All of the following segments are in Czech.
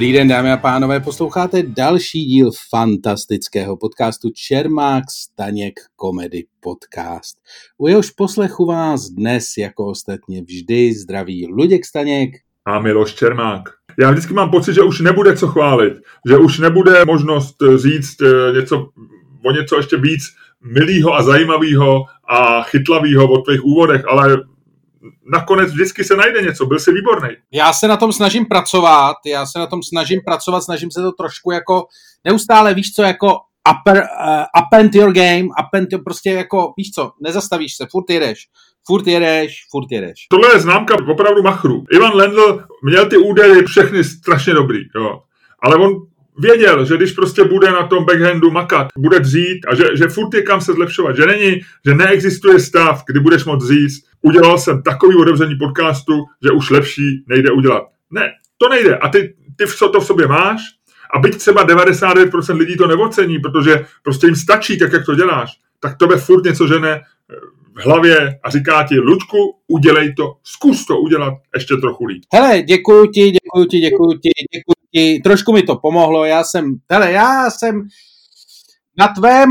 Dobrý den, dámy a pánové, posloucháte další díl fantastického podcastu Čermák Staněk Comedy Podcast. U jehož poslechu vás dnes jako ostatně vždy zdraví Luděk Staněk a Miloš Čermák. Já vždycky mám pocit, že už nebude co chválit, že už nebude možnost říct eh, něco, o něco ještě víc milýho a zajímavého a chytlavého o tvých úvodech, ale nakonec vždycky se najde něco, byl jsi výborný. Já se na tom snažím pracovat, já se na tom snažím pracovat, snažím se to trošku jako neustále, víš co, jako upper, uh, append your game, append your, prostě jako, víš co, nezastavíš se, furt jedeš, furt jedeš, furt jedeš. Tohle je známka opravdu machru. Ivan Lendl měl ty údery všechny strašně dobrý, jo. Ale on věděl, že když prostě bude na tom backhandu makat, bude dřít a že, že furt je kam se zlepšovat, že není, že neexistuje stav, kdy budeš moct říct, udělal jsem takový otevření podcastu, že už lepší nejde udělat. Ne, to nejde. A ty, ty to v sobě máš, a byť třeba 99% lidí to neocení, protože prostě jim stačí tak, jak to děláš, tak tebe furt něco žene eh, v hlavě a říká ti, Luďku, udělej to, zkus to udělat ještě trochu líp. Hele, děkuji ti, děkuji ti, děkuji ti, děkuji ti, trošku mi to pomohlo, já jsem, hele, já jsem na tvém,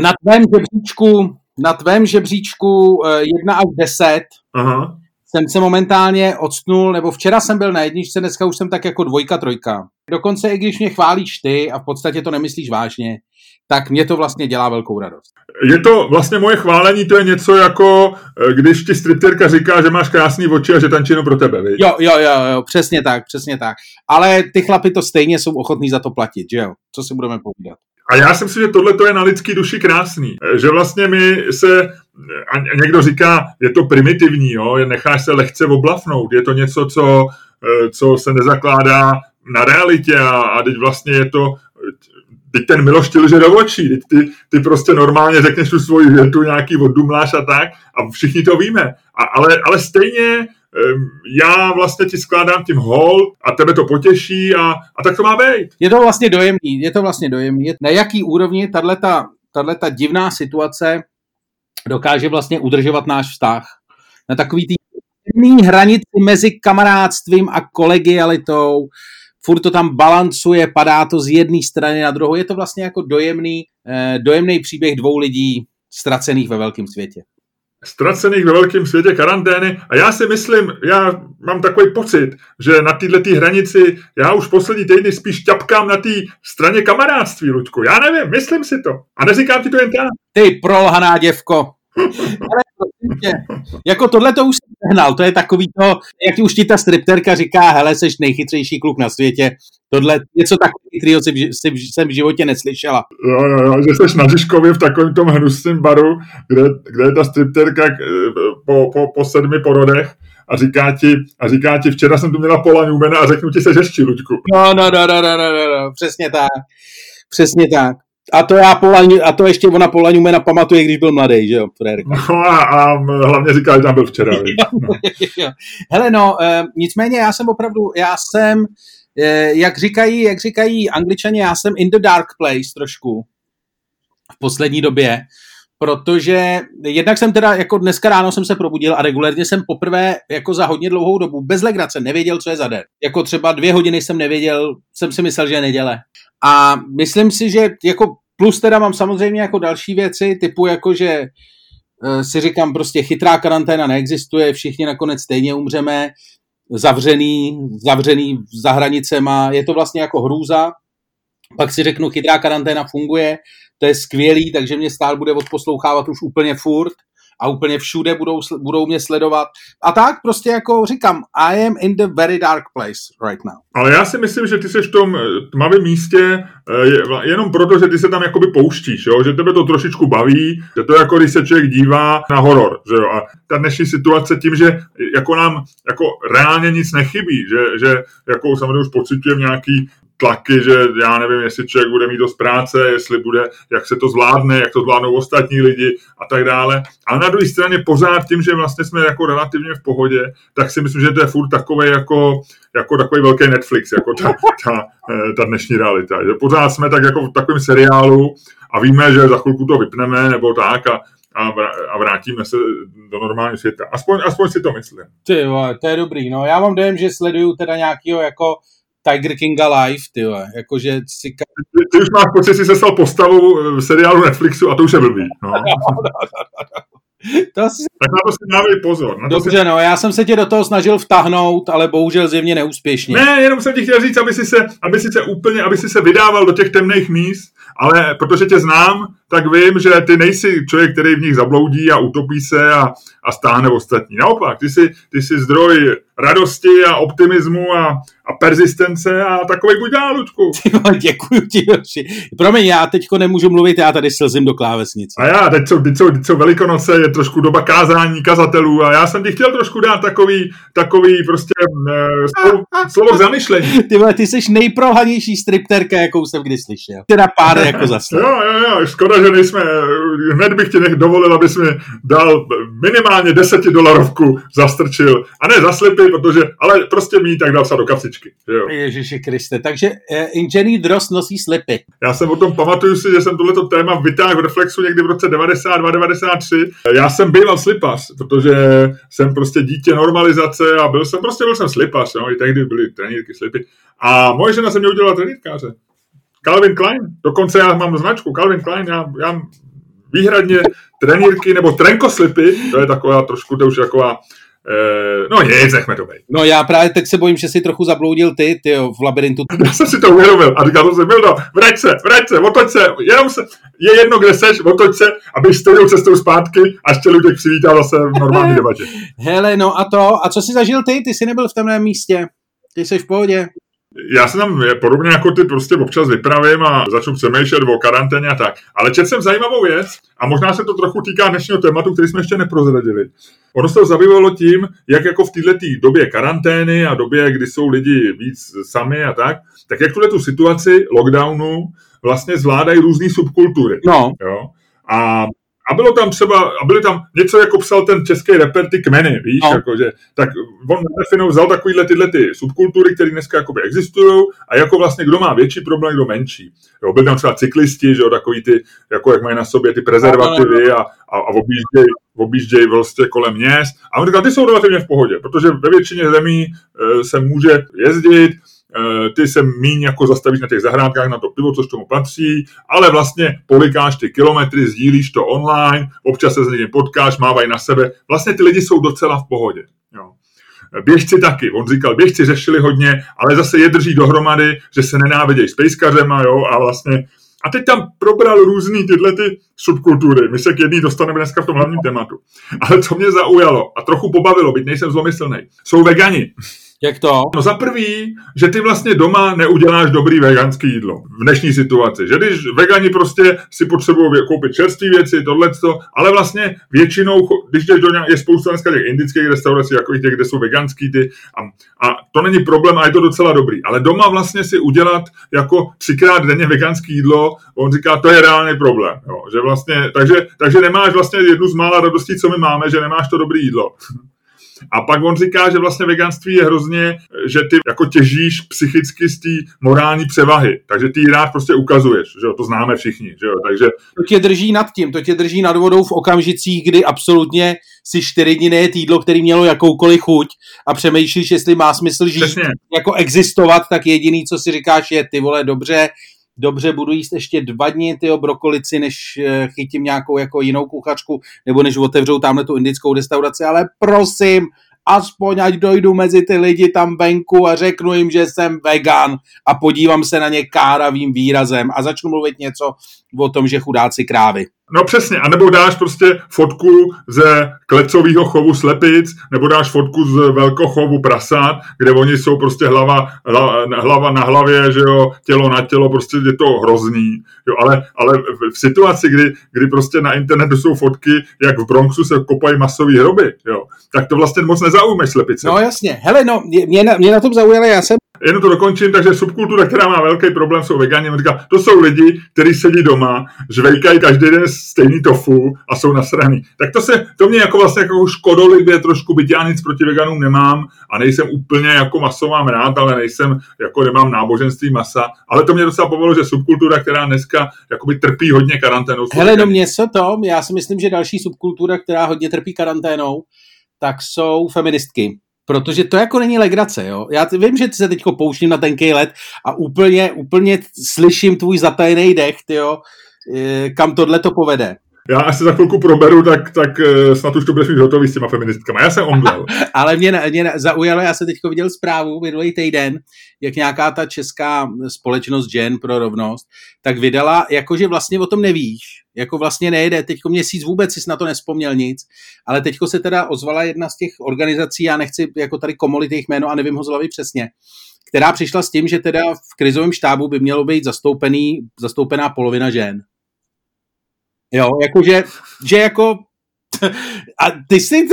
na tvém žebříčku, na tvém žebříčku 1 až 10 Aha. jsem se momentálně odstnul, nebo včera jsem byl na jedničce, dneska už jsem tak jako dvojka, trojka. Dokonce i když mě chválíš ty a v podstatě to nemyslíš vážně, tak mě to vlastně dělá velkou radost. Je to vlastně moje chválení, to je něco jako, eh, když ti stripterka říká, že máš krásný oči a že tančí pro tebe, viď? Jo, jo, jo, jo, přesně tak, přesně tak. Ale ty chlapy to stejně jsou ochotní za to platit, že jo? Co si budeme povídat? A já si myslím, že tohle to je na lidský duši krásný. Eh, že vlastně my se, a někdo říká, je to primitivní, jo? necháš se lehce oblafnout, je to něco, co, eh, co se nezakládá na realitě a, a teď vlastně je to teď ten Miloš ti lže do očí, teď ty, ty prostě normálně řekneš tu svoji větu, nějaký oddumláš a tak a všichni to víme. A, ale, ale stejně já vlastně ti skládám tím hol a tebe to potěší a, a tak to má být. Je to vlastně dojemný, je to vlastně dojemný. Na jaký úrovni tato divná situace dokáže vlastně udržovat náš vztah? Na takový tý hranici mezi kamarádstvím a kolegialitou, furt to tam balancuje, padá to z jedné strany na druhou. Je to vlastně jako dojemný, eh, dojemný příběh dvou lidí ztracených ve velkém světě. Ztracených ve velkém světě karantény. A já si myslím, já mám takový pocit, že na této hranici já už poslední týdny spíš ťapkám na té straně kamarádství, Luďku. Já nevím, myslím si to. A neříkám ti to jen tak. Ty prolhaná děvko. Ale jako tohle to už jsem sehnal, to je takový to, jak už ti ta stripterka říká, hele, jsi nejchytřejší kluk na světě, tohle něco takového, jsem, jsem v životě neslyšela. Jo, jo, jo, že jsi na Žižkově v takovém tom hnusném baru, kde, kde je ta stripterka eh, po, po, po sedmi porodech a říká ti, a říká ti, včera jsem tu měla Pola Newmana a řeknu ti se žešti, Luďku. No, no, no, no, no, no, no, přesně tak. Přesně tak. A to já Paula, a to ještě ona Paula Newmana pamatuje, když byl mladý, že jo, frérka. No a, a hlavně říká, že tam byl včera. Hele no, e, nicméně já jsem opravdu, já jsem, e, jak říkají, jak říkají angličani, já jsem in the dark place trošku v poslední době, protože jednak jsem teda, jako dneska ráno jsem se probudil a regulérně jsem poprvé jako za hodně dlouhou dobu bez legrace nevěděl, co je za den. Jako třeba dvě hodiny jsem nevěděl, jsem si myslel, že je neděle. A myslím si, že jako plus teda mám samozřejmě jako další věci, typu jako, že eh, si říkám prostě chytrá karanténa neexistuje, všichni nakonec stejně umřeme, zavřený, zavřený za hranicema, je to vlastně jako hrůza. Pak si řeknu, chytrá karanténa funguje, to je skvělý, takže mě stál bude odposlouchávat už úplně furt a úplně všude budou, budou mě sledovat. A tak prostě jako říkám, I am in the very dark place right now. Ale já si myslím, že ty jsi v tom eh, tmavém místě eh, jenom proto, že ty se tam jakoby pouštíš, jo? že tebe to trošičku baví, že to je jako když se člověk dívá na horor. Že jo? A ta dnešní situace tím, že jako nám jako reálně nic nechybí, že, že jako samozřejmě už pocitujeme nějaký tlaky, že já nevím, jestli člověk bude mít dost práce, jestli bude, jak se to zvládne, jak to zvládnou ostatní lidi a tak dále. A na druhé straně pořád tím, že vlastně jsme jako relativně v pohodě, tak si myslím, že to je furt takový jako, jako takový velký Netflix, jako ta, ta, eh, ta dnešní realita. Že pořád jsme tak jako v takovém seriálu a víme, že za chvilku to vypneme nebo tak a, a vrátíme se do normálního světa. Aspoň, aspoň si to myslím. Ty to je dobrý. No, já mám dojem, že sleduju teda nějakého jako Tiger Kinga live, ty jakože si... Ty, ty, už máš pocit, že jsi se stal postavou v seriálu Netflixu a to už je blbý. No. no, no, no. To asi... Tak na to si dávej pozor. Na Dobře, si... no, já jsem se tě do toho snažil vtahnout, ale bohužel zjevně neúspěšně. Ne, jenom jsem ti chtěl říct, aby si se, aby si se úplně, aby si se vydával do těch temných míst, ale protože tě znám, tak vím, že ty nejsi člověk, který v nich zabloudí a utopí se a, a stáhne ostatní. Naopak, ty jsi, ty jsi zdroj radosti a optimismu a, a persistence a takový buď dál, Ludku. Děkuji ti, Joši. Promiň, já teďko nemůžu mluvit, já tady slzím do klávesnice. A já, teď jsou, teď jsou, teď jsou Velikonoce, je trošku doba kázání kazatelů a já jsem ti chtěl trošku dát takový, takový prostě uh, slovo, slovo k zamyšlení. Ty, ty jsi nejprohanější stripterka, jakou jsem kdy slyšel. Teda pár jako zase. jo, jo, jo, škoda, že nejsme, hned bych ti nech dovolil, abys mi dal minimálně 10 dolarovku zastrčil. A ne zaslipy, protože, ale prostě mi tak dal do kapsičky. Jo. Ježiši Kriste, takže uh, inženýr Drost nosí slipy. Já jsem o tom pamatuju si, že jsem tohleto téma vytáhl v Reflexu někdy v roce 92-93. Já jsem býval slipař, protože jsem prostě dítě normalizace a byl jsem prostě byl jsem slipař, no, i tehdy byly trenírky slipy. A moje žena se mě udělala trenírkáře. Calvin Klein, dokonce já mám značku Calvin Klein, já, já výhradně trenírky nebo trenkoslipy, to je taková trošku, to už taková Uh, no nic, nechme to být. No já právě teď se bojím, že si trochu zabloudil ty, ty jo, v labirintu. Já jsem si to uvědomil a říkal jsem si, Mildo, vrať se, vrať se, otoč se, jenom se, je jedno, kde seš, otoč se, aby stejnou cestou zpátky a ještě lidé přivítal zase v normální debatě. Hele, no a to, a co jsi zažil ty? Ty jsi nebyl v tomhle místě. Ty jsi v pohodě já se tam podobně jako ty prostě občas vypravím a začnu přemýšlet o karanténě a tak. Ale četl jsem zajímavou věc a možná se to trochu týká dnešního tématu, který jsme ještě neprozradili. Ono se to zabývalo tím, jak jako v této době karantény a době, kdy jsou lidi víc sami a tak, tak jak tuhle tu situaci lockdownu vlastně zvládají různé subkultury. No. Jo? A a bylo tam třeba, a byly tam něco, jako psal ten český reper, ty kmeny, víš, no. jako, že, tak on definou vzal takovýhle tyhle ty subkultury, které dneska jakoby existují a jako vlastně kdo má větší problém, kdo menší. Jo, byli tam třeba cyklisti, že jo, takový ty, jako jak mají na sobě ty prezervativy a, a, a objíždějí objíždějí vlastně kolem měst. A on říkal, ty jsou relativně v pohodě, protože ve většině zemí e, se může jezdit, Eh, ty se míň jako zastavíš na těch zahrádkách na to pivo, což tomu patří, ale vlastně polikáš ty kilometry, sdílíš to online, občas se s někým potkáš, mávají na sebe. Vlastně ty lidi jsou docela v pohodě. Jo. Běžci taky, on říkal, běžci řešili hodně, ale zase je drží dohromady, že se nenávidějí s pejskařema, jo, a vlastně a teď tam probral různý tyhle ty subkultury. My se k jedný dostaneme dneska v tom hlavním tématu. Ale co mě zaujalo a trochu pobavilo, byť nejsem zlomyslný, jsou vegani. Jak to? No za prvý, že ty vlastně doma neuděláš dobrý veganský jídlo v dnešní situaci. Že když vegani prostě si potřebují koupit čerstvé věci, tohleto, ale vlastně většinou, když jdeš do nějak, je spousta dneska těch indických restaurací, jako těch, kde jsou veganský ty, a, a, to není problém a je to docela dobrý. Ale doma vlastně si udělat jako třikrát denně veganský jídlo, on říká, to je reálný problém. Jo, že vlastně, takže, takže nemáš vlastně jednu z mála radostí, co my máme, že nemáš to dobré jídlo. A pak on říká, že vlastně veganství je hrozně, že ty jako těžíš psychicky z té morální převahy. Takže ty ji rád prostě ukazuješ, že jo? to známe všichni. Že jo? Takže... To tě drží nad tím, to tě drží nad vodou v okamžicích, kdy absolutně si čtyři dny nejet jídlo, který mělo jakoukoliv chuť a přemýšlíš, jestli má smysl žít, Přesně. jako existovat, tak jediný, co si říkáš, je ty vole, dobře, dobře, budu jíst ještě dva dny ty brokolici, než eh, chytím nějakou jako jinou kuchařku, nebo než otevřou tamhle tu indickou restauraci, ale prosím, aspoň ať dojdu mezi ty lidi tam venku a řeknu jim, že jsem vegan a podívám se na ně káravým výrazem a začnu mluvit něco o tom, že chudáci krávy. No přesně, a nebo dáš prostě fotku ze klecového chovu slepic, nebo dáš fotku z velkochovu prasat, kde oni jsou prostě hlava, hlava na hlavě, že jo, tělo na tělo, prostě je to hrozný. Jo, ale, ale v situaci, kdy, kdy prostě na internetu jsou fotky, jak v Bronxu se kopají masové hroby, jo, tak to vlastně moc nezaujmeš slepice. No jasně. Hele, no, mě na, mě na tom zaujalo, já jsem Jenom to dokončím, takže subkultura, která má velký problém, jsou vegani. On říká, to jsou lidi, kteří sedí doma, žvejkají každý den stejný tofu a jsou nasraný. Tak to se, to mě jako vlastně jako škodolibě trošku, byť já nic proti veganům nemám a nejsem úplně jako maso mám rád, ale nejsem, jako nemám náboženství masa. Ale to mě docela povolilo, že subkultura, která dneska jakoby trpí hodně karanténou. Hele, no mě se to, já si myslím, že další subkultura, která hodně trpí karanténou, tak jsou feministky Protože to jako není legrace, jo. Já vím, že se teďko pouštím na tenký let a úplně, úplně slyším tvůj zatajený dech, jo, eh, kam tohle to povede já až se za chvilku proberu, tak, tak eh, snad už to budeš mít hotový s těma feministkama. Já jsem omdlel. Ale mě, mě zaujalo, já jsem teď viděl zprávu minulý týden, jak nějaká ta česká společnost žen pro rovnost, tak vydala, jakože vlastně o tom nevíš, jako vlastně nejde, teďko měsíc vůbec si na to nespomněl nic, ale teďko se teda ozvala jedna z těch organizací, já nechci jako tady komolit jejich jméno a nevím ho z hlavy přesně, která přišla s tím, že teda v krizovém štábu by mělo být zastoupený, zastoupená polovina žen. Jo, jakože, že jako a ty si,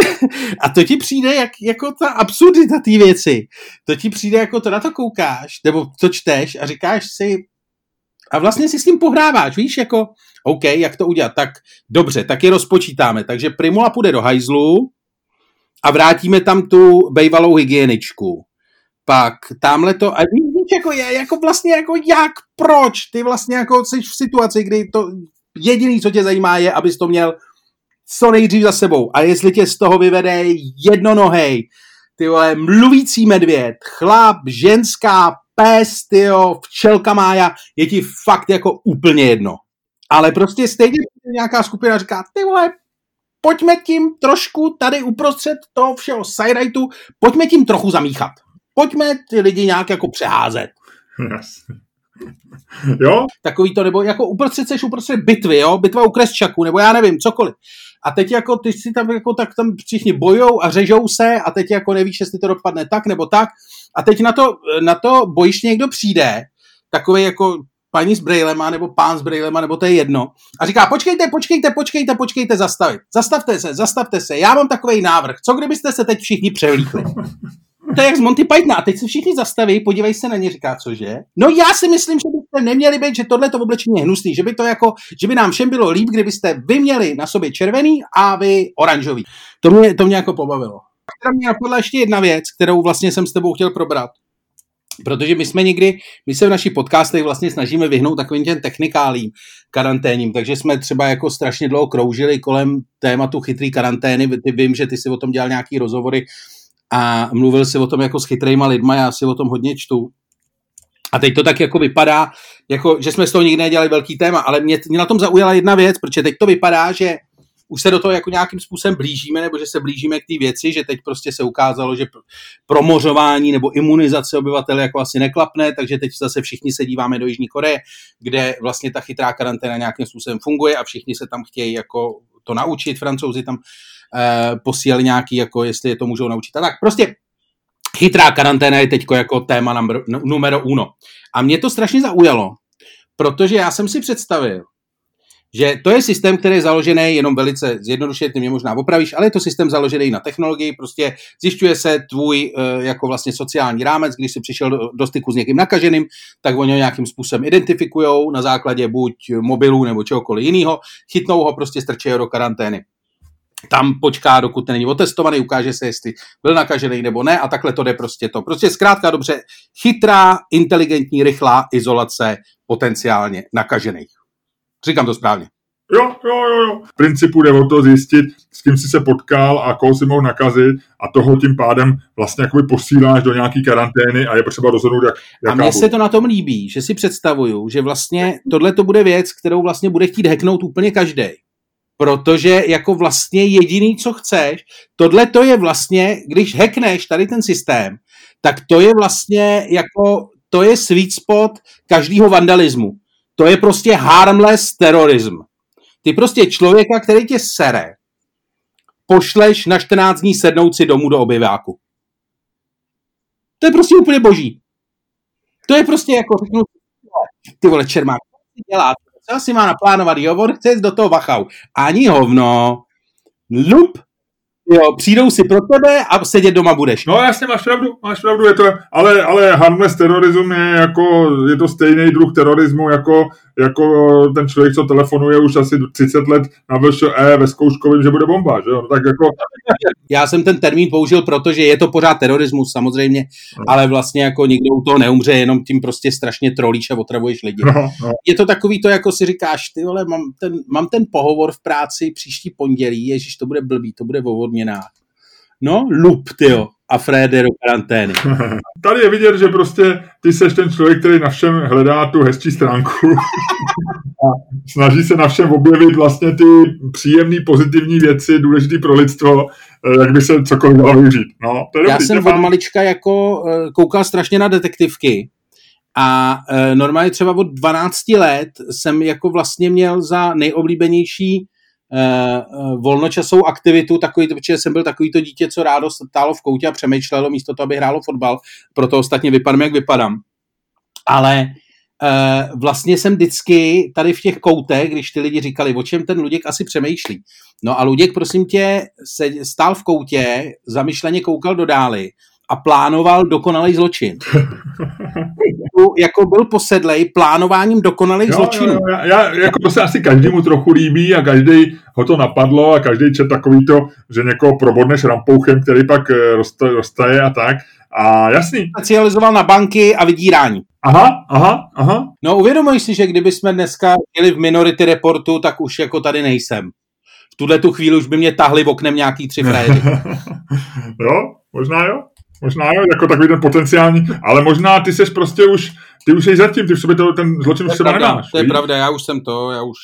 a to ti přijde jak, jako ta absurdita té věci. To ti přijde jako to na to koukáš, nebo to čteš a říkáš si, a vlastně si s tím pohráváš, víš, jako, OK, jak to udělat, tak dobře, tak je rozpočítáme, takže Primula půjde do hajzlu a vrátíme tam tu bejvalou hygieničku. Pak tamhle to, a víš, jako, je, jako vlastně, jako jak, proč, ty vlastně jako jsi v situaci, kdy to jediný, co tě zajímá, je, abys to měl co nejdřív za sebou. A jestli tě z toho vyvede jednonohej, ty vole, mluvící medvěd, chlap, ženská, pes, tyjo, včelka mája, je ti fakt jako úplně jedno. Ale prostě stejně nějaká skupina říká, ty vole, pojďme tím trošku tady uprostřed toho všeho sajrajtu, pojďme tím trochu zamíchat. Pojďme ty lidi nějak jako přeházet. Jasně. jo? Takový to, nebo jako uprostřed seš uprostřed bitvy, jo? Bitva u Kresčaku, nebo já nevím, cokoliv. A teď jako ty si tam jako tak tam všichni bojou a řežou se a teď jako nevíš, jestli to dopadne tak nebo tak. A teď na to, na to bojiště někdo přijde, takový jako paní s brejlema nebo pán s brejlema, nebo to je jedno. A říká, počkejte, počkejte, počkejte, počkejte, zastavit. Zastavte se, zastavte se, já mám takový návrh. Co kdybyste se teď všichni převlíkli? to je jak z Monty Pythona. A teď se všichni zastaví, podívej se na ně, říká, cože? No já si myslím, že byste neměli být, že tohle to oblečení je hnusný, že by to jako, že by nám všem bylo líp, kdybyste vy měli na sobě červený a vy oranžový. To mě, to mě jako pobavilo. A mě napadla ještě jedna věc, kterou vlastně jsem s tebou chtěl probrat. Protože my jsme někdy, my se v našich podcastech vlastně snažíme vyhnout takovým těm technikálím karanténím, takže jsme třeba jako strašně dlouho kroužili kolem tématu chytrý karantény, ty vím, že ty si o tom dělal nějaký rozhovory a mluvil si o tom jako s chytrýma lidma, já si o tom hodně čtu. A teď to tak jako vypadá, jako, že jsme z toho nikdy nedělali velký téma, ale mě, mě na tom zaujala jedna věc, protože teď to vypadá, že už se do toho jako nějakým způsobem blížíme, nebo že se blížíme k té věci, že teď prostě se ukázalo, že promořování nebo imunizace obyvatel jako asi neklapne, takže teď zase všichni se díváme do Jižní Koreje, kde vlastně ta chytrá karanténa nějakým způsobem funguje a všichni se tam chtějí jako to naučit, francouzi tam eh, posílali nějaký, jako jestli je to můžou naučit. A tak prostě chytrá karanténa je teď jako téma number, numero uno. A mě to strašně zaujalo, protože já jsem si představil, že to je systém, který je založený jenom velice zjednodušeně, ty mě možná opravíš, ale je to systém založený na technologii, prostě zjišťuje se tvůj eh, jako vlastně sociální rámec, když jsi přišel do, styku s někým nakaženým, tak oni ho nějakým způsobem identifikují na základě buď mobilů nebo čehokoliv jiného, chytnou ho, prostě strčí ho do karantény tam počká, dokud není otestovaný, ukáže se, jestli byl nakažený nebo ne a takhle to jde prostě to. Prostě zkrátka dobře, chytrá, inteligentní, rychlá izolace potenciálně nakažených. Říkám to správně. Jo, jo, jo, jo. V principu jde o to zjistit, s kým jsi se potkal a koho si mohl nakazit a toho tím pádem vlastně jakoby posíláš do nějaký karantény a je potřeba rozhodnout, jak, A mně se to na tom líbí, že si představuju, že vlastně tohle to bude věc, kterou vlastně bude chtít hacknout úplně každý protože jako vlastně jediný, co chceš, tohle to je vlastně, když hackneš tady ten systém, tak to je vlastně jako, to je sweet spot každého vandalismu. To je prostě harmless terorism. Ty prostě člověka, který tě sere, pošleš na 14 dní sednout si domů do obyváku. To je prostě úplně boží. To je prostě jako řeknu, ty vole, Čermák, co dělá? Co si má naplánovat, jo, on chce do toho Wachau. Ani hovno. Lup, Jo, přijdou si pro tebe a sedět doma budeš. No jasně, máš pravdu, máš pravdu, je to, ale, ale harmless terorism je jako, je to stejný druh terorismu, jako, jako ten člověk, co telefonuje už asi 30 let na VŠE ve zkouškovém, že bude bomba, že jo, no, tak jako... Já jsem ten termín použil, protože je to pořád terorismus samozřejmě, no. ale vlastně jako nikdo u toho neumře, jenom tím prostě strašně trolíš a otravuješ lidi. No, no. Je to takový to, jako si říkáš, ty vole, mám ten, mám ten pohovor v práci příští pondělí, ježiš, to bude blbý, to bude o odměnách. No, lup, tyjo. a Fred do karantény. Tady je vidět, že prostě ty seš ten člověk, který na všem hledá tu hezčí stránku a snaží se na všem objevit vlastně ty příjemné, pozitivní věci, důležité pro lidstvo, eh, jak by se cokoliv dalo využít. No, to je Já dobrý, jsem od malička jako eh, koukal strašně na detektivky a e, normálně třeba od 12 let jsem jako vlastně měl za nejoblíbenější volnočasovou aktivitu, takový, protože jsem byl takový to dítě, co rádo stálo v koutě a přemýšlelo místo toho, aby hrálo fotbal, proto ostatně vypadám, jak vypadám. Ale uh, vlastně jsem vždycky tady v těch koutech, když ty lidi říkali, o čem ten Luděk asi přemýšlí. No a Luděk, prosím tě, se stál v koutě, zamyšleně koukal do dály a plánoval dokonalý zločin. jako byl posedlej plánováním dokonalých jo, zločinů. Jo, jo, já, jako to se asi každému trochu líbí a každý ho to napadlo a každý čet takový to, že někoho probodneš rampouchem, který pak eh, roztaje a tak. A jasný. Specializoval na banky a vydírání. Aha, aha, aha. No uvědomuji si, že kdyby jsme dneska měli v Minority Reportu, tak už jako tady nejsem. V tuhle tu chvíli už by mě tahli v oknem nějaký tři frajery. jo, možná jo. Možná jo, jako takový ten potenciální, ale možná ty seš prostě už, ty už jsi zatím, ty v sobě to, ten zločin už sebe nemáš. To je pravda, já už jsem to, já už,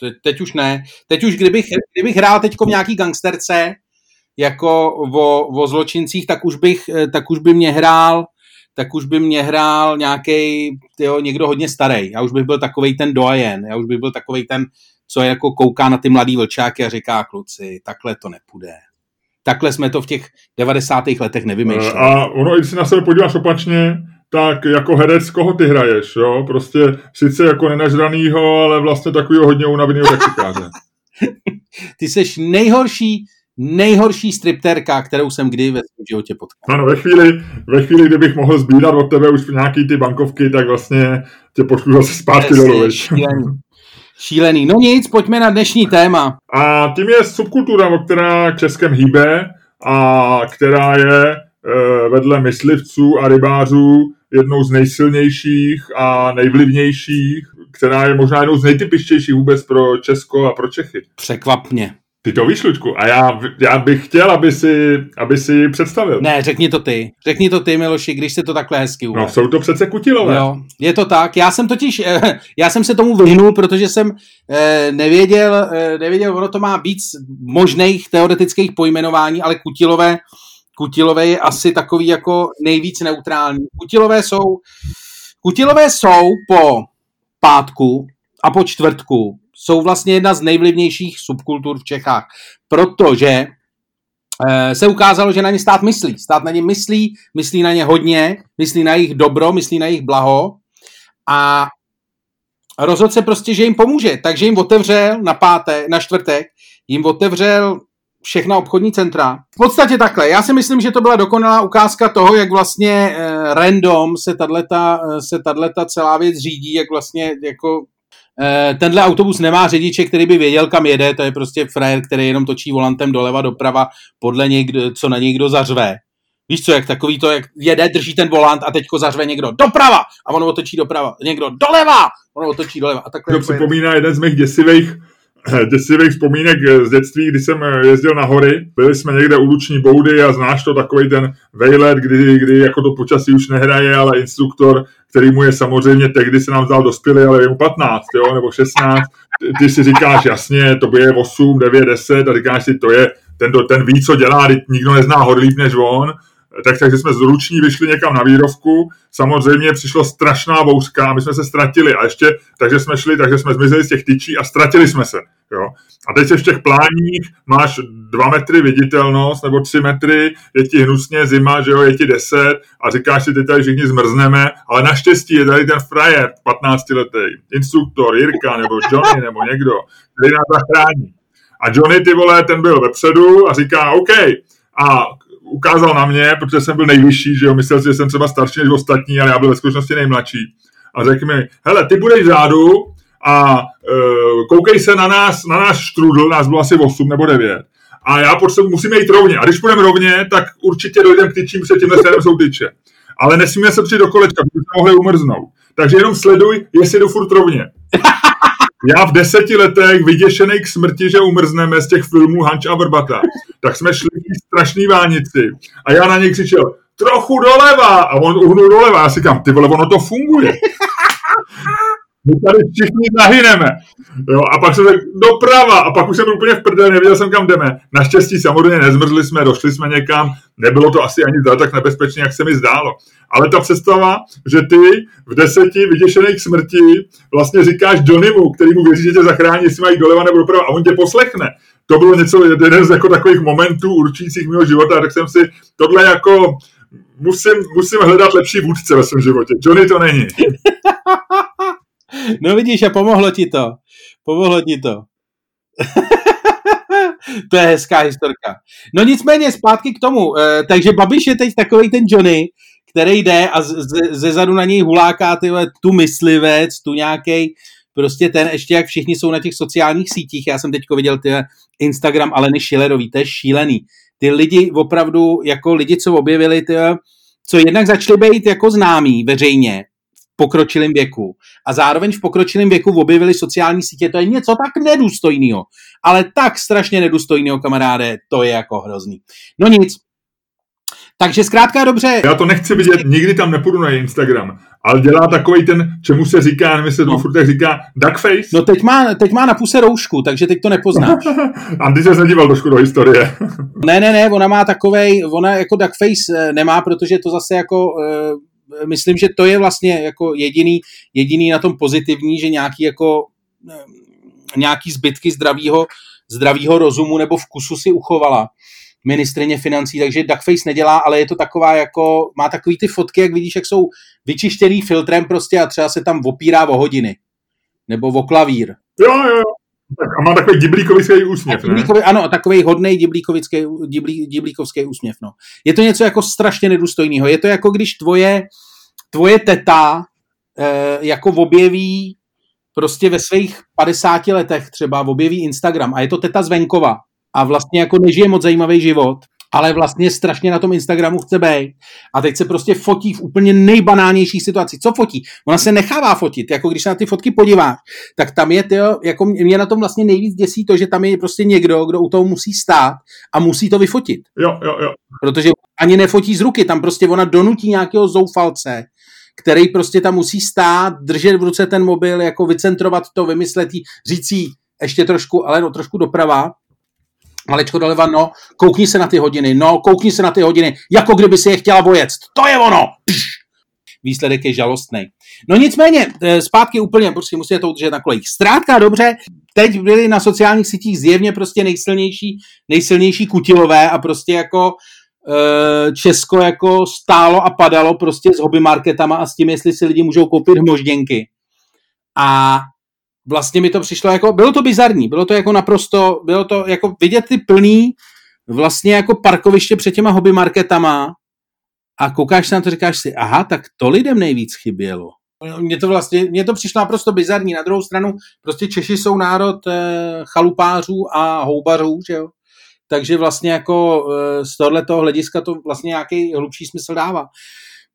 te, teď už ne. Teď už, kdybych, kdybych hrál teď v nějaký gangsterce, jako o, o zločincích, tak už, bych, tak už by mě hrál tak už by mě hrál nějaký někdo hodně starý. Já už bych byl takový ten dojen, já už bych byl takový ten, co jako kouká na ty mladý vlčáky a říká kluci, takhle to nepůjde takhle jsme to v těch 90. letech nevymýšleli. A ono, když si na sebe podíváš opačně, tak jako herec, koho ty hraješ, jo? Prostě sice jako nenažranýho, ale vlastně takovýho hodně unaveného taxikáře. ty seš nejhorší, nejhorší stripterka, kterou jsem kdy ve svém životě potkal. Ano, ve chvíli, ve chvíli, kdybych mohl sbírat od tebe už nějaký ty bankovky, tak vlastně tě pošlu zase zpátky dolů. Šílený. No nic, pojďme na dnešní téma. A tím je subkultura, o která Českem hýbe a která je e, vedle myslivců a rybářů jednou z nejsilnějších a nejvlivnějších, která je možná jednou z nejtypičtějších vůbec pro Česko a pro Čechy. Překvapně. Ty to víš, Lučku, a já, já bych chtěl, aby si, aby si představil. Ne, řekni to ty. Řekni to ty, Miloši, když se to takhle hezky uvede. No, jsou to přece kutilové. Jo, je to tak. Já jsem totiž, eh, já jsem se tomu vyhnul, protože jsem eh, nevěděl, eh, nevěděl, ono to má víc možných teoretických pojmenování, ale kutilové, kutilové je asi takový jako nejvíc neutrální. Kutilové jsou, kutilové jsou po pátku a po čtvrtku jsou vlastně jedna z nejvlivnějších subkultur v Čechách, protože eh, se ukázalo, že na ně stát myslí. Stát na ně myslí, myslí na ně hodně, myslí na jejich dobro, myslí na jejich blaho a rozhodl se prostě, že jim pomůže. Takže jim otevřel na páté, na čtvrtek, jim otevřel všechna obchodní centra. V podstatě takhle. Já si myslím, že to byla dokonalá ukázka toho, jak vlastně eh, random se tato, eh, se tato celá věc řídí, jak vlastně jako tenhle autobus nemá řidiče, který by věděl, kam jede, to je prostě frajer, který jenom točí volantem doleva, doprava, podle něj, co na něj kdo zařve. Víš co, jak takový to, jak jede, drží ten volant a teďko zařve někdo doprava a ono otočí doprava, někdo doleva, ono otočí doleva. A takhle to připomíná jeden z mých děsivých děsivých vzpomínek z dětství, kdy jsem jezdil na hory. Byli jsme někde u Luční boudy a znáš to takový ten vejlet, kdy, kdy jako to počasí už nehraje, ale instruktor, který mu je samozřejmě tehdy se nám zdal dospělý, ale je mu 15, jo, nebo 16. Ty si říkáš, jasně, to je 8, 9, 10 a říkáš si, to je, ten, ten ví, co dělá, nikdo nezná hor líp než on tak, takže jsme z Ruční vyšli někam na Vírovku, samozřejmě přišlo strašná bouřka, my jsme se ztratili a ještě, takže jsme šli, takže jsme zmizeli z těch tyčí a ztratili jsme se. Jo. A teď se v těch pláních máš dva metry viditelnost nebo tři metry, je ti hnusně zima, že jo, je ti deset a říkáš si, teď tady všichni zmrzneme, ale naštěstí je tady ten frajer 15 letý, instruktor Jirka nebo Johnny nebo někdo, který nás zachrání. A Johnny, ty vole, ten byl vepředu a říká, OK, a ukázal na mě, protože jsem byl nejvyšší, že jo, myslel si, že jsem třeba starší než ostatní, ale já byl ve skutečnosti nejmladší. A řekl mi, hele, ty budeš vzadu a uh, koukej se na nás, na náš štrudl, nás bylo asi 8 nebo 9. A já potřebuji, musíme jít rovně. A když půjdeme rovně, tak určitě dojdeme k tyčím, protože tímhle směrem jsou tyče. Ale nesmíme se přijít do kolečka, protože mohli umrznout. Takže jenom sleduj, jestli jdu furt rovně. já v deseti letech vyděšený k smrti, že umrzneme z těch filmů Hanč a Vrbata, tak jsme šli v strašný vánici a já na něj křičel, trochu doleva a on uhnul doleva. Já si říkám, ty vole, ono to funguje. My tady všichni zahyneme. Jo, a pak jsem řekl doprava a pak už jsem úplně v prdeli, nevěděl jsem kam jdeme. Naštěstí samozřejmě nezmrzli jsme, došli jsme někam, nebylo to asi ani tak nebezpečné, jak se mi zdálo. Ale ta představa, že ty v deseti vyděšených smrti vlastně říkáš Johnnymu, který mu věří, že tě zachrání, jestli mají doleva nebo doprava a on tě poslechne. To bylo něco, jeden z jako takových momentů určujících mého života, tak jsem si tohle jako musím, musím hledat lepší vůdce ve svém životě. Johnny to není. no vidíš, a pomohlo ti to. Pomohlo ti to. to je hezká historka. No nicméně zpátky k tomu. E, takže Babiš je teď takový ten Johnny, který jde a ze zadu na něj huláká tyhle, tu myslivec, tu nějaký prostě ten, ještě jak všichni jsou na těch sociálních sítích, já jsem teďko viděl ty Instagram Aleny Schillerový, to je šílený. Ty lidi opravdu, jako lidi, co objevili, ty, co jednak začali být jako známí veřejně, pokročilém věku a zároveň v pokročilém věku objevili sociální sítě, to je něco tak nedůstojného, ale tak strašně nedůstojného, kamaráde, to je jako hrozný. No nic, takže zkrátka dobře. Já to nechci vidět, nikdy tam nepůjdu na Instagram, ale dělá takový ten, čemu se říká, nevím, jestli no. furt tak říká, duckface. No teď má, teď má na puse roušku, takže teď to nepoznáš. Andy se nedíval trošku do historie. ne, ne, ne, ona má takovej, ona jako duckface eh, nemá, protože to zase jako uh, myslím, že to je vlastně jako jediný, jediný na tom pozitivní, že nějaký jako nějaký zbytky zdravého zdravýho rozumu nebo vkusu si uchovala ministrině financí, takže duckface nedělá, ale je to taková jako, má takový ty fotky, jak vidíš, jak jsou vyčištěný filtrem prostě a třeba se tam opírá o hodiny. Nebo o klavír. Jo, jo. A má takový diblíkovický úsměv, diblíkovi, ne? Ano, takový hodný diblíkovický, diblí, diblíkovský úsměv, no. Je to něco jako strašně nedůstojného. Je to jako když tvoje, tvoje teta eh, jako objeví prostě ve svých 50 letech třeba objeví Instagram a je to teta z venkova a vlastně jako nežije moc zajímavý život, ale vlastně strašně na tom Instagramu chce být. A teď se prostě fotí v úplně nejbanálnější situaci. Co fotí? Ona se nechává fotit. Jako když se na ty fotky podíváš, tak tam je, tyjo, jako mě na tom vlastně nejvíc děsí to, že tam je prostě někdo, kdo u toho musí stát a musí to vyfotit. Jo, jo, jo. Protože ani nefotí z ruky, tam prostě ona donutí nějakého zoufalce, který prostě tam musí stát, držet v ruce ten mobil, jako vycentrovat to, vymyslet jí, říct jí ještě trošku, ale no trošku doprava, Malečko doleva, no, koukni se na ty hodiny, no, koukni se na ty hodiny, jako kdyby si je chtěla vojet. To je ono! Pš! Výsledek je žalostný. No nicméně, e, zpátky úplně, prostě musíte to udržet na kolejích. Zkrátka dobře, teď byli na sociálních sítích zjevně prostě nejsilnější, nejsilnější kutilové a prostě jako e, Česko jako stálo a padalo prostě s hobby marketama a s tím, jestli si lidi můžou koupit hmožděnky. A vlastně mi to přišlo jako, bylo to bizarní, bylo to jako naprosto, bylo to jako vidět ty plný vlastně jako parkoviště před těma hobby marketama a koukáš se na to, říkáš si, aha, tak to lidem nejvíc chybělo. Mně to vlastně, mně to přišlo naprosto bizarní. Na druhou stranu, prostě Češi jsou národ e, chalupářů a houbařů, že jo? Takže vlastně jako e, z tohoto hlediska to vlastně nějaký hlubší smysl dává.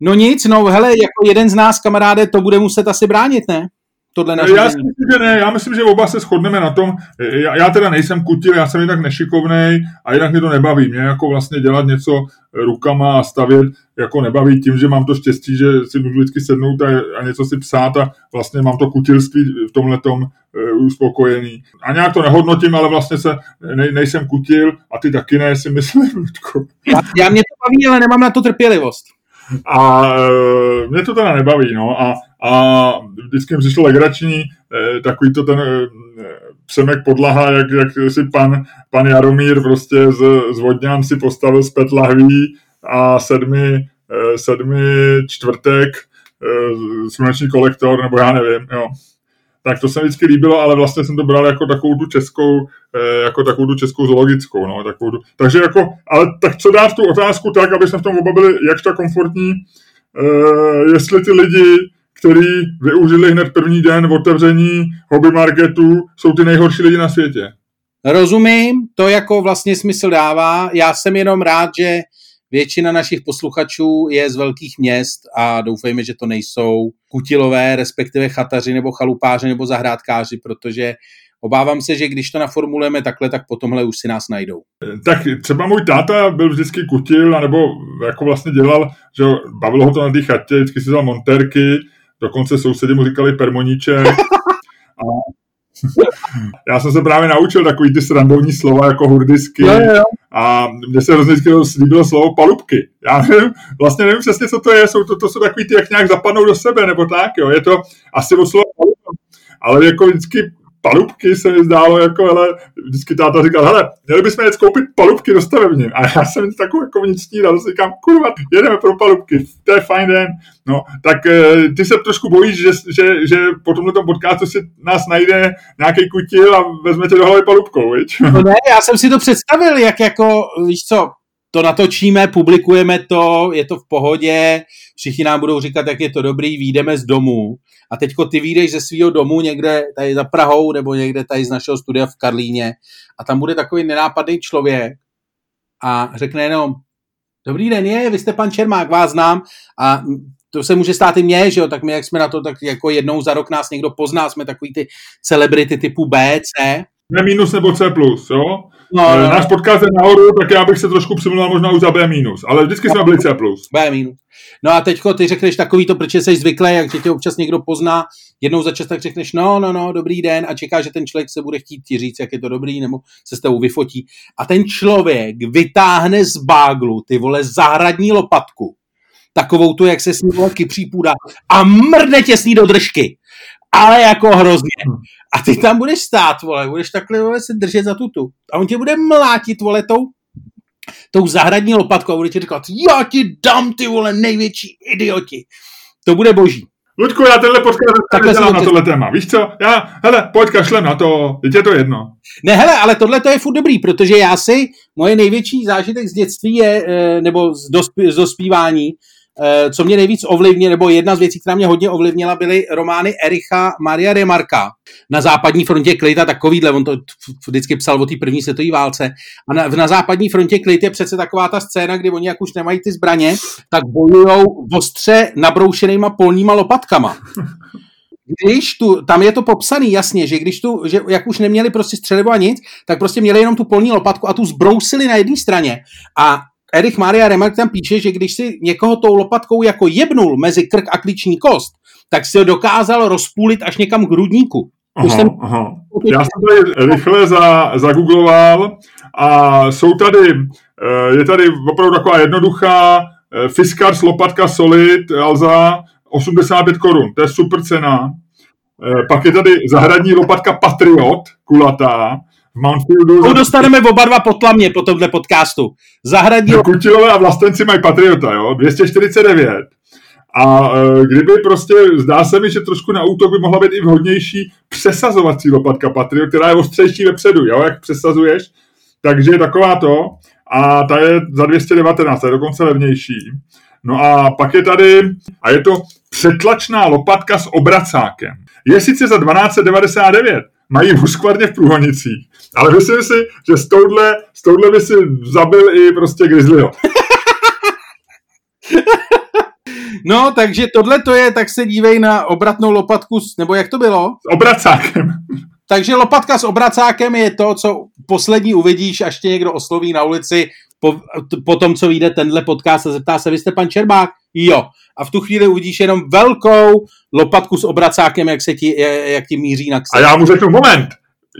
No nic, no hele, jako jeden z nás, kamaráde, to bude muset asi bránit, ne? Tohle nařízení? Já si myslím, že ne, já myslím, že oba se shodneme na tom, já, já teda nejsem kutil, já jsem jinak nešikovnej a jinak mě to nebaví. Mě jako vlastně dělat něco rukama a stavět jako nebaví tím, že mám to štěstí, že si můžu vždycky sednout a, a něco si psát a vlastně mám to kutilství v tomhle uh, uspokojený. A nějak to nehodnotím, ale vlastně se ne, nejsem kutil a ty taky ne, si myslím. Já, já mě to baví, ale nemám na to trpělivost. A e, mě to teda nebaví, no. A, a vždycky mi přišlo legrační e, takový to ten e, Přemek Podlaha, jak, jak si pan, pan Jaromír prostě z, z Vodňan si postavil z pět lahví a sedmi, sedmi čtvrtek sluneční kolektor, nebo já nevím, jo tak to se mi vždycky líbilo, ale vlastně jsem to bral jako takovou tu českou, eh, jako takovou tu českou zoologickou, no, takovou tu, takže jako, ale tak co dát tu otázku tak, aby jsme v tom oba byli jakž komfortní, uh, jestli ty lidi, kteří využili hned první den v otevření hobby marketu, jsou ty nejhorší lidi na světě. Rozumím, to jako vlastně smysl dává. Já jsem jenom rád, že většina našich posluchačů je z velkých měst a doufejme, že to nejsou kutilové, respektive chataři nebo chalupáři nebo zahrádkáři, protože obávám se, že když to naformulujeme takhle, tak po tomhle už si nás najdou. Tak třeba můj táta byl vždycky kutil, nebo jako vlastně dělal, že bavilo ho to na té chatě, vždycky si dal montérky, dokonce sousedi mu říkali permoníček. A já jsem se právě naučil takový ty srandovní slova jako hurdisky jo, jo. a mně se hrozně líbilo slovo palubky. Já nevím, vlastně nevím přesně, co to je, jsou to, to jsou takový ty, jak nějak zapadnou do sebe, nebo tak, jo. Je to asi od slova palubka, ale jako vždycky palubky se mi zdálo, jako, ale vždycky táta říkal, hele, měli bychom jet koupit palubky do stavební. A já jsem takovou jako vnitřní radost, říkám, kurva, jedeme pro palubky, to je fajn den. No, tak eh, ty se trošku bojíš, že, že, že po tomhle podcastu si nás najde nějaký kutil a vezme tě do hlavy palubkou, viď? No ne, já jsem si to představil, jak jako, víš co, to natočíme, publikujeme to, je to v pohodě, všichni nám budou říkat, jak je to dobrý, výjdeme z domu a teďko ty výjdeš ze svého domu někde tady za Prahou nebo někde tady z našeho studia v Karlíně a tam bude takový nenápadný člověk a řekne jenom dobrý den, je, vy jste pan Čermák, vás znám a to se může stát i mně, že jo, tak my jak jsme na to, tak jako jednou za rok nás někdo pozná, jsme takový ty celebrity typu B, C. Ne minus nebo C+, jo? No, no, Náš podcast je nahoru, tak já bych se trošku přimluvil možná už za B-, ale vždycky jsme byli C+. B-. No a teďko ty řekneš takový to, protože jsi zvyklý, jak tě, tě občas někdo pozná, jednou za čas tak řekneš, no, no, no, dobrý den a čeká, že ten člověk se bude chtít ti říct, jak je to dobrý, nebo se s tebou vyfotí. A ten člověk vytáhne z báglu, ty vole, zahradní lopatku, takovou tu, jak se s ní vole kypří půda a mrne tě s ní do držky. Ale jako hrozně. A ty tam budeš stát, vole, budeš takhle vole, se držet za tutu. A on tě bude mlátit, vole, tou tou zahradní lopatkou a bude ti říkat, já ti dám ty vole největší idioti. To bude boží. Luďku, já tenhle podcast Takhle nedělám na tohle téma. Víš co? Já, hele, pojď kašlem na to, je to jedno. Ne, hele, ale tohle to je furt dobrý, protože já si, moje největší zážitek z dětství je, eh, nebo z, dospí, z dospívání, co mě nejvíc ovlivnilo, nebo jedna z věcí, která mě hodně ovlivnila, byly romány Ericha Maria Remarka. Na západní frontě klid a takovýhle, on to vždycky psal o té první světové válce. A na, na západní frontě klid je přece taková ta scéna, kdy oni, jak už nemají ty zbraně, tak bojují ostře nabroušenýma polníma lopatkama když tu, tam je to popsaný jasně, že když tu, že jak už neměli prostě střelivo a nic, tak prostě měli jenom tu polní lopatku a tu zbrousili na jedné straně a Erich Maria Remark tam píše, že když si někoho tou lopatkou jako jebnul mezi krk a klíční kost, tak si ho dokázal rozpůlit až někam k hrudníku. Aha, jsem... aha. Já jsem tady rychle za, zagoogloval a jsou tady, eh, je tady opravdu taková jednoduchá eh, Fiskars lopatka Solid Alza 85 korun, to je super cena. Eh, pak je tady zahradní lopatka Patriot, kulatá, Mountfieldu... To dostaneme oba dva potlamně po tomhle podcastu. Zahradní... Kutilové a vlastenci mají Patriota, jo? 249. A e, kdyby prostě, zdá se mi, že trošku na útok by mohla být i vhodnější přesazovací lopatka Patriot, která je ostřejší vepředu, jo? Jak přesazuješ. Takže je taková to. A ta je za 219, ta je dokonce levnější. No a pak je tady, a je to přetlačná lopatka s obracákem. Je sice za 1299, mají Huskvarně v Průhonicích. Ale myslím si, že s touhle, s touhle by si zabil i prostě Grizzlyho. No, takže tohle to je, tak se dívej na obratnou lopatku, nebo jak to bylo? S obracákem. Takže lopatka s obracákem je to, co poslední uvidíš, až tě někdo osloví na ulici po, po tom, co vyjde tenhle podcast a zeptá se, vy jste pan Čerbák? Jo. A v tu chvíli uvidíš jenom velkou lopatku s obracákem, jak, se ti, jak ti míří na ksek. A já mu řeknu, moment,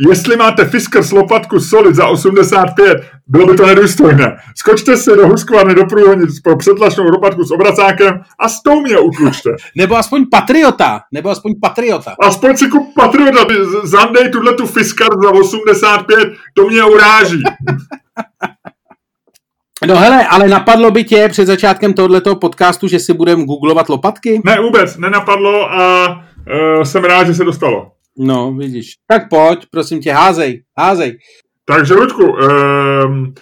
jestli máte Fiskars lopatku Solid za 85, bylo by to nedůstojné. Skočte si do Huskvarny do průhonic po předlačnou lopatku s obracákem a s tou mě utlučte. nebo aspoň Patriota. Nebo aspoň Patriota. Aspoň si kup Patriota. Zandej tuhle tu Fiskars za 85, to mě uráží. No hele, ale napadlo by tě před začátkem tohoto podcastu, že si budeme googlovat lopatky? Ne, vůbec, nenapadlo a uh, jsem rád, že se dostalo. No, vidíš. Tak pojď, prosím tě, házej, házej. Takže, Luďku, um,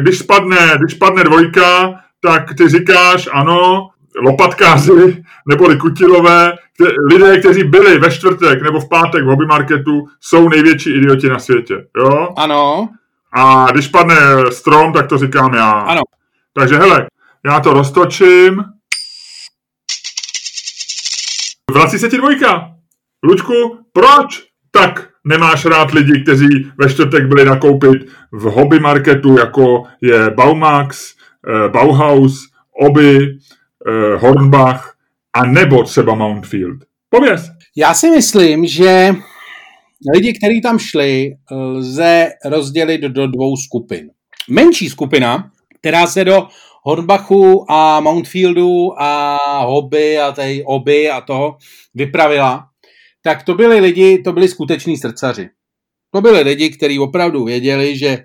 když spadne, když spadne dvojka, tak ty říkáš, ano, lopatkáři neboli kutilové, kte, lidé, kteří byli ve čtvrtek nebo v pátek v hobby marketu, jsou největší idioti na světě. Jo? Ano. A když padne strom, tak to říkám já. Ano. Takže hele, já to roztočím. Vrací se ti dvojka. Lučku, proč tak nemáš rád lidi, kteří ve čtvrtek byli nakoupit v hobby marketu, jako je Baumax, eh, Bauhaus, Oby, eh, Hornbach a nebo třeba Mountfield? Pověz. Já si myslím, že lidi, kteří tam šli, lze rozdělit do dvou skupin. Menší skupina, která se do Hornbachu a Mountfieldu a Hobby a tej Oby a toho vypravila, tak to byli lidi, to byli skuteční srdcaři. To byli lidi, kteří opravdu věděli, že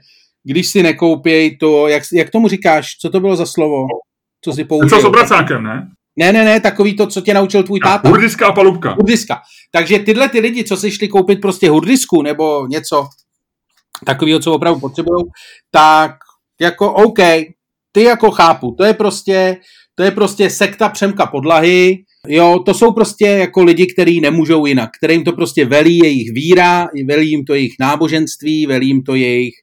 když si nekoupějí to, jak, jak tomu říkáš, co to bylo za slovo? Co si použil? Co s obracákem, ne? Ne, ne, ne, takový to, co tě naučil tvůj táta. Hurdiská palubka. Hurdiska. Takže tyhle ty lidi, co si šli koupit prostě hurdisku nebo něco takového, co opravdu potřebují, tak jako OK, ty jako chápu, to je prostě, to je prostě sekta přemka podlahy, jo, to jsou prostě jako lidi, kteří nemůžou jinak, kterým to prostě velí jejich víra, velí jim to jejich náboženství, velí jim to jejich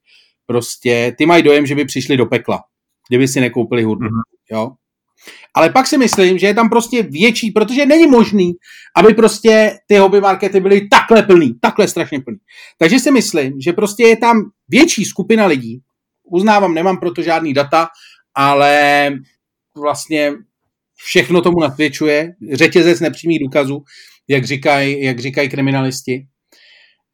prostě, ty mají dojem, že by přišli do pekla, kdyby si nekoupili hudbu, mm-hmm. jo. Ale pak si myslím, že je tam prostě větší, protože není možný, aby prostě ty hobby markety byly takhle plný, takhle strašně plný. Takže si myslím, že prostě je tam větší skupina lidí, uznávám, nemám proto žádný data, ale vlastně všechno tomu nasvědčuje, řetězec nepřímých důkazů, jak říkají jak říkaj kriminalisti.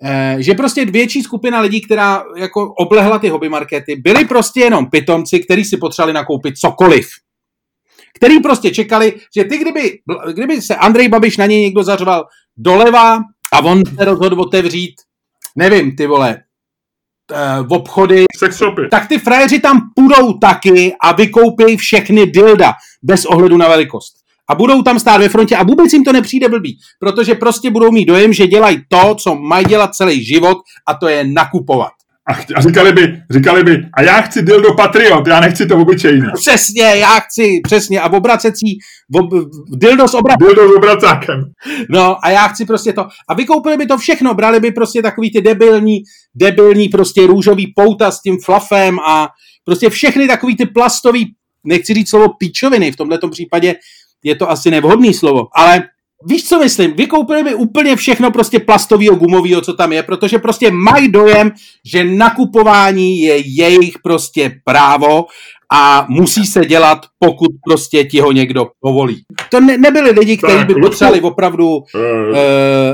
Eh, že prostě větší skupina lidí, která jako oblehla ty hobby markety, byli prostě jenom pitomci, kteří si potřebovali nakoupit cokoliv. Který prostě čekali, že ty, kdyby, kdyby se Andrej Babiš na něj někdo zařval doleva a on se rozhodl otevřít, nevím, ty vole, eh, v obchody, tak ty frajeři tam půjdou taky a vykoupí všechny dilda bez ohledu na velikost. A budou tam stát ve frontě a vůbec jim to nepřijde blbý, protože prostě budou mít dojem, že dělají to, co mají dělat celý život a to je nakupovat. A, a říkali by, říkali by, a já chci dildo Patriot, já nechci to obyčejný. Přesně, já chci, přesně, a obracecí, ob, dildo s obracákem. Dildo s obracákem. No a já chci prostě to. A vykoupili by to všechno, brali by prostě takový ty debilní, debilní prostě růžový pouta s tím flafem a prostě všechny takový ty plastový, nechci říct slovo píčoviny, v tomto případě je to asi nevhodný slovo, ale víš, co myslím? Vykoupili by úplně všechno prostě plastového, gumového, co tam je, protože prostě mají dojem, že nakupování je jejich prostě právo a musí se dělat, pokud prostě ti ho někdo povolí. To ne, nebyli lidi, kteří by potřebovali opravdu uh,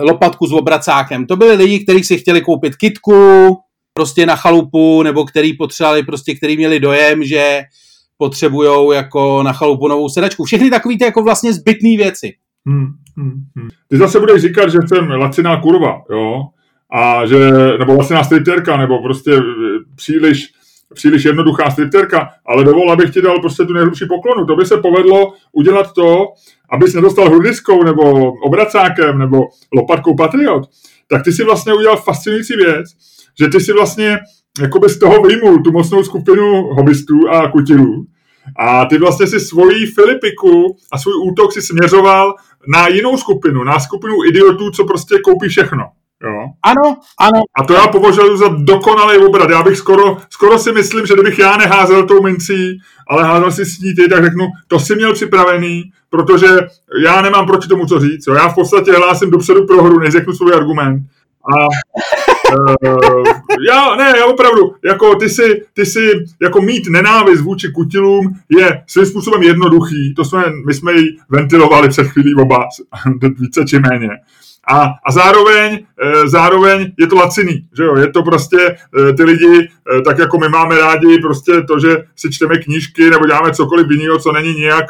lopatku s obracákem. To byli lidi, kteří si chtěli koupit kitku, prostě na chalupu, nebo který potřebovali, prostě, který měli dojem, že potřebují jako na chalupu novou sedačku. Všechny takové ty jako vlastně zbytné věci. Hmm, hmm, hmm. Ty zase budeš říkat, že jsem laciná kurva, jo? A že, nebo laciná stripterka, nebo prostě eh, příliš, příliš jednoduchá stripterka, ale dovol, abych ti dal prostě tu nejhlubší poklonu. To by se povedlo udělat to, abys nedostal hurdiskou, nebo obracákem, nebo lopatkou Patriot. Tak ty si vlastně udělal fascinující věc, že ty si vlastně jakoby z toho vyjmul tu mocnou skupinu hobbystů a kutilů a ty vlastně si svoji Filipiku a svůj útok si směřoval na jinou skupinu, na skupinu idiotů, co prostě koupí všechno. Jo? Ano, ano. A to já považuji za dokonalý obrat. Já bych skoro, skoro si myslím, že kdybych já neházel tou mincí, ale házel si s ní ty, tak řeknu, to si měl připravený, protože já nemám proti tomu co říct. Jo? Já v podstatě hlásím dopředu pro hru, než řeknu svůj argument. A uh, já, ne, já opravdu, jako ty si, ty si, jako mít nenávist vůči kutilům je svým způsobem jednoduchý, to jsme, my jsme ji ventilovali před chvílí oba, více či méně. A, a zároveň, e, zároveň je to laciný, že jo, je to prostě e, ty lidi, e, tak jako my máme rádi prostě to, že si čteme knížky nebo děláme cokoliv jiného, co není nějak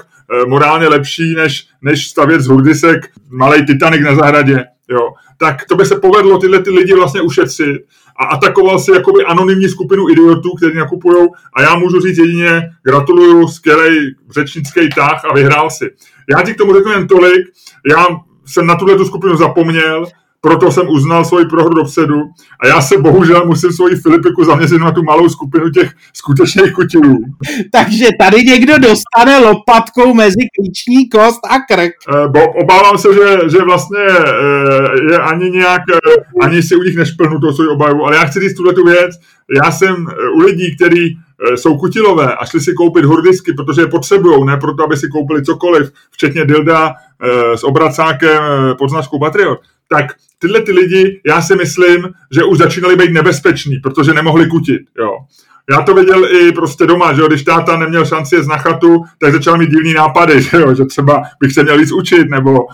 morálně lepší, než, než stavět z hurdisek malý Titanic na zahradě, jo? Tak to by se povedlo tyhle ty lidi vlastně ušetřit. A atakoval si jakoby anonymní skupinu idiotů, kteří nakupují a já můžu říct jedině gratuluju, skvělej řečnický tah a vyhrál si. Já ti k tomu řeknu jen tolik, já jsem na tuhle tu skupinu zapomněl, proto jsem uznal svoji prohru dopředu a já se bohužel musím svoji Filipiku zaměřit na tu malou skupinu těch skutečných kutilů. Takže tady někdo dostane lopatkou mezi klíční kost a krk. E, bo obávám se, že, že vlastně e, je ani nějak, e, ani si u nich nešplnu to svoji obavu, ale já chci říct tuhle tu věc, já jsem u lidí, kteří jsou kutilové a šli si koupit hurdisky, protože je potřebují, ne proto, aby si koupili cokoliv, včetně dilda s obracákem e, pod značkou Patriot, tak tyhle ty lidi, já si myslím, že už začínali být nebezpeční, protože nemohli kutit. Jo. Já to viděl i prostě doma, že jo, když táta neměl šanci jít na chatu, tak začal mít divný nápady, že, jo, že třeba bych se měl víc učit, nebo,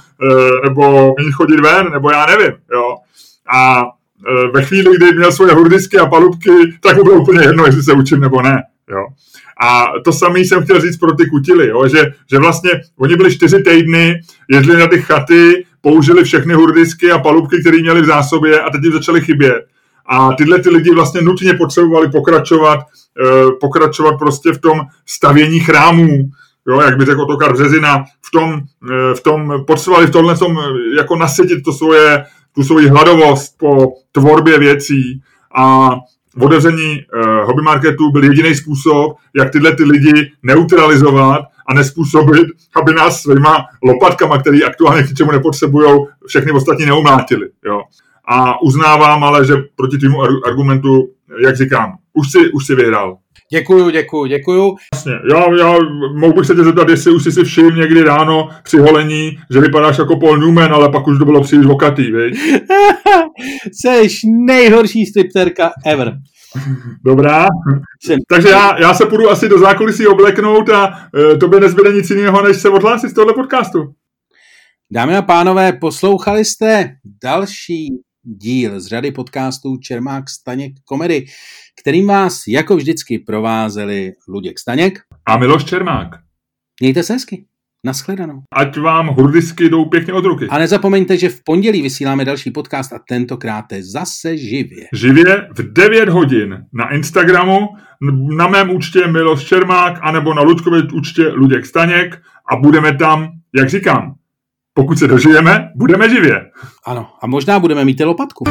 nebo méně chodit ven, nebo já nevím. Jo. A ve chvíli, kdy měl svoje hurdisky a palubky, tak mu bylo úplně jedno, jestli se učím nebo ne. Jo. A to samé jsem chtěl říct pro ty kutily, jo, že, že vlastně oni byli čtyři týdny, jezdili na ty chaty, použili všechny hurdisky a palubky, které měli v zásobě a teď jim začaly chybět. A tyhle ty lidi vlastně nutně potřebovali pokračovat, eh, pokračovat prostě v tom stavění chrámů, jo, jak by řekl Otokar Březina, v tom, eh, v tom potřebovali v tomhle tom eh, jako nasytit to svoje, tu svoji hladovost po tvorbě věcí a otevření uh, hobby marketu byl jediný způsob, jak tyhle ty lidi neutralizovat a nespůsobit, aby nás svýma lopatkama, který aktuálně k čemu nepotřebují, všechny ostatní neumlátili. Jo. A uznávám ale, že proti týmu argumentu, jak říkám, už si, už si vyhrál. Děkuju, děkuju, děkuju. Jasně, já, já mohu bych se tě zeptat, jestli už jsi si všiml někdy ráno při holení, že vypadáš jako Paul Newman, ale pak už to bylo příliš vokatý, viď? Jseš nejhorší stripterka ever. Dobrá. Takže já, já se půjdu asi do zákulisí obleknout a e, tobě nezbyde nic jiného, než se odhlásit z tohohle podcastu. Dámy a pánové, poslouchali jste další díl z řady podcastů Čermák Staněk Komedy, kterým vás jako vždycky provázeli Luděk Staněk a Miloš Čermák. Mějte se hezky. Naschledanou. Ať vám hurdisky jdou pěkně od ruky. A nezapomeňte, že v pondělí vysíláme další podcast a tentokrát je zase živě. Živě v 9 hodin na Instagramu, na mém účtě Miloš Čermák, anebo na Luďkově účtě Luděk Staněk a budeme tam, jak říkám, pokud se dožijeme, budeme živě. Ano, a možná budeme mít lopatku.